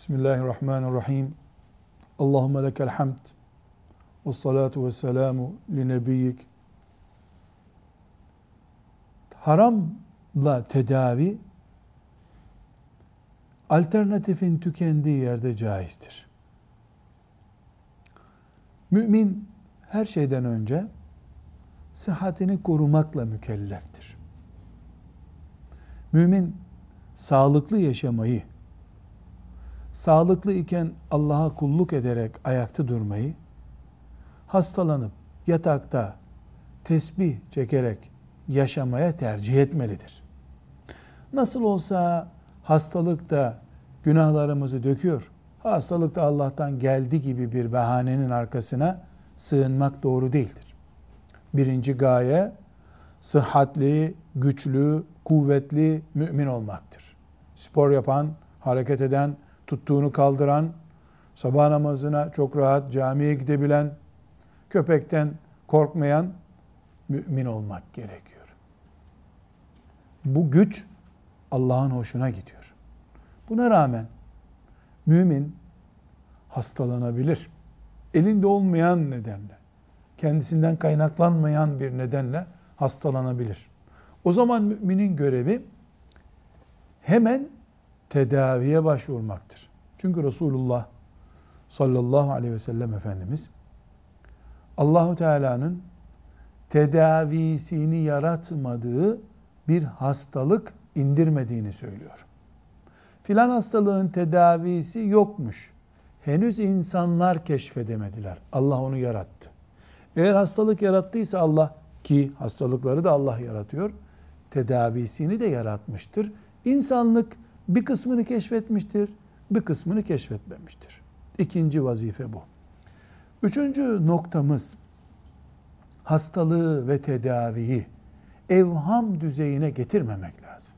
Bismillahirrahmanirrahim. Allahümme lekel hamd. Ve salatu ve selamu li nebiyyik. Haramla tedavi alternatifin tükendiği yerde caizdir. Mümin her şeyden önce sıhhatini korumakla mükelleftir. Mümin sağlıklı yaşamayı, sağlıklı iken Allah'a kulluk ederek ayakta durmayı, hastalanıp yatakta tesbih çekerek yaşamaya tercih etmelidir. Nasıl olsa hastalık da günahlarımızı döküyor. Hastalık da Allah'tan geldi gibi bir bahanenin arkasına sığınmak doğru değildir. Birinci gaye sıhhatli, güçlü, kuvvetli mümin olmaktır. Spor yapan, hareket eden, tuttuğunu kaldıran, sabah namazına çok rahat camiye gidebilen, köpekten korkmayan mümin olmak gerekiyor. Bu güç Allah'ın hoşuna gidiyor. Buna rağmen mümin hastalanabilir. Elinde olmayan nedenle, kendisinden kaynaklanmayan bir nedenle hastalanabilir. O zaman müminin görevi hemen tedaviye başvurmaktır. Çünkü Resulullah sallallahu aleyhi ve sellem Efendimiz Allahu Teala'nın tedavisini yaratmadığı bir hastalık indirmediğini söylüyor. Filan hastalığın tedavisi yokmuş. Henüz insanlar keşfedemediler. Allah onu yarattı. Eğer hastalık yarattıysa Allah ki hastalıkları da Allah yaratıyor. Tedavisini de yaratmıştır. İnsanlık bir kısmını keşfetmiştir, bir kısmını keşfetmemiştir. İkinci vazife bu. Üçüncü noktamız hastalığı ve tedaviyi evham düzeyine getirmemek lazım.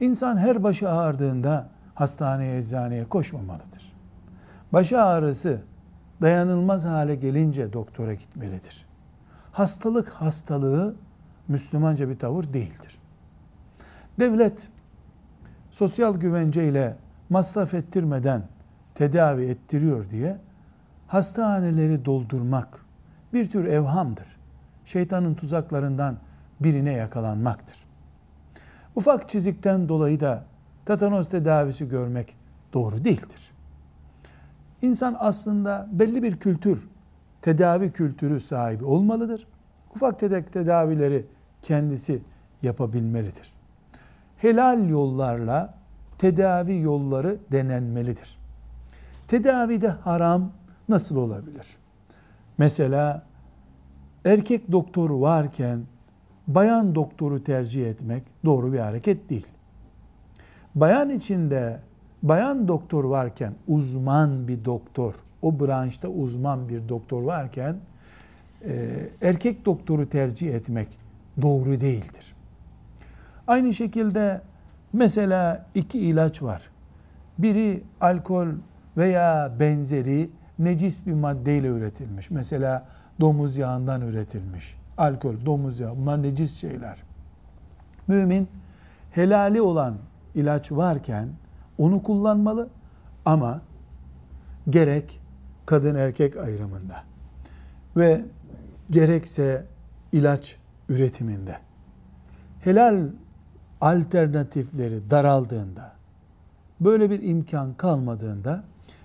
İnsan her başı ağrıdığında hastaneye, eczaneye koşmamalıdır. Başı ağrısı dayanılmaz hale gelince doktora gitmelidir. Hastalık hastalığı Müslümanca bir tavır değildir. Devlet sosyal güvenceyle masraf ettirmeden tedavi ettiriyor diye hastaneleri doldurmak bir tür evhamdır. Şeytanın tuzaklarından birine yakalanmaktır. Ufak çizikten dolayı da tetanos tedavisi görmek doğru değildir. İnsan aslında belli bir kültür, tedavi kültürü sahibi olmalıdır. Ufak tedek tedavileri kendisi yapabilmelidir. Helal yollarla tedavi yolları denenmelidir. Tedavide haram nasıl olabilir? Mesela erkek doktoru varken bayan doktoru tercih etmek doğru bir hareket değil. Bayan içinde bayan doktor varken uzman bir doktor, o branşta uzman bir doktor varken e, erkek doktoru tercih etmek doğru değildir. Aynı şekilde mesela iki ilaç var. Biri alkol veya benzeri necis bir maddeyle üretilmiş. Mesela domuz yağından üretilmiş. Alkol, domuz yağı bunlar necis şeyler. Mümin helali olan ilaç varken onu kullanmalı ama gerek kadın erkek ayrımında ve gerekse ilaç üretiminde helal alternatifleri daraldığında böyle bir imkan kalmadığında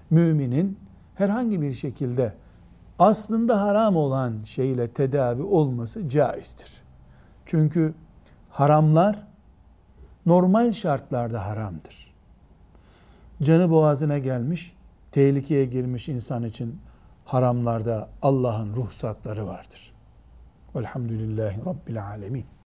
müminin herhangi bir şekilde aslında haram olan şeyle tedavi olması caizdir. Çünkü haramlar normal şartlarda haramdır. Canı boğazına gelmiş, tehlikeye girmiş insan için haramlarda Allah'ın ruhsatları vardır. Velhamdülillahi Rabbil Alemin.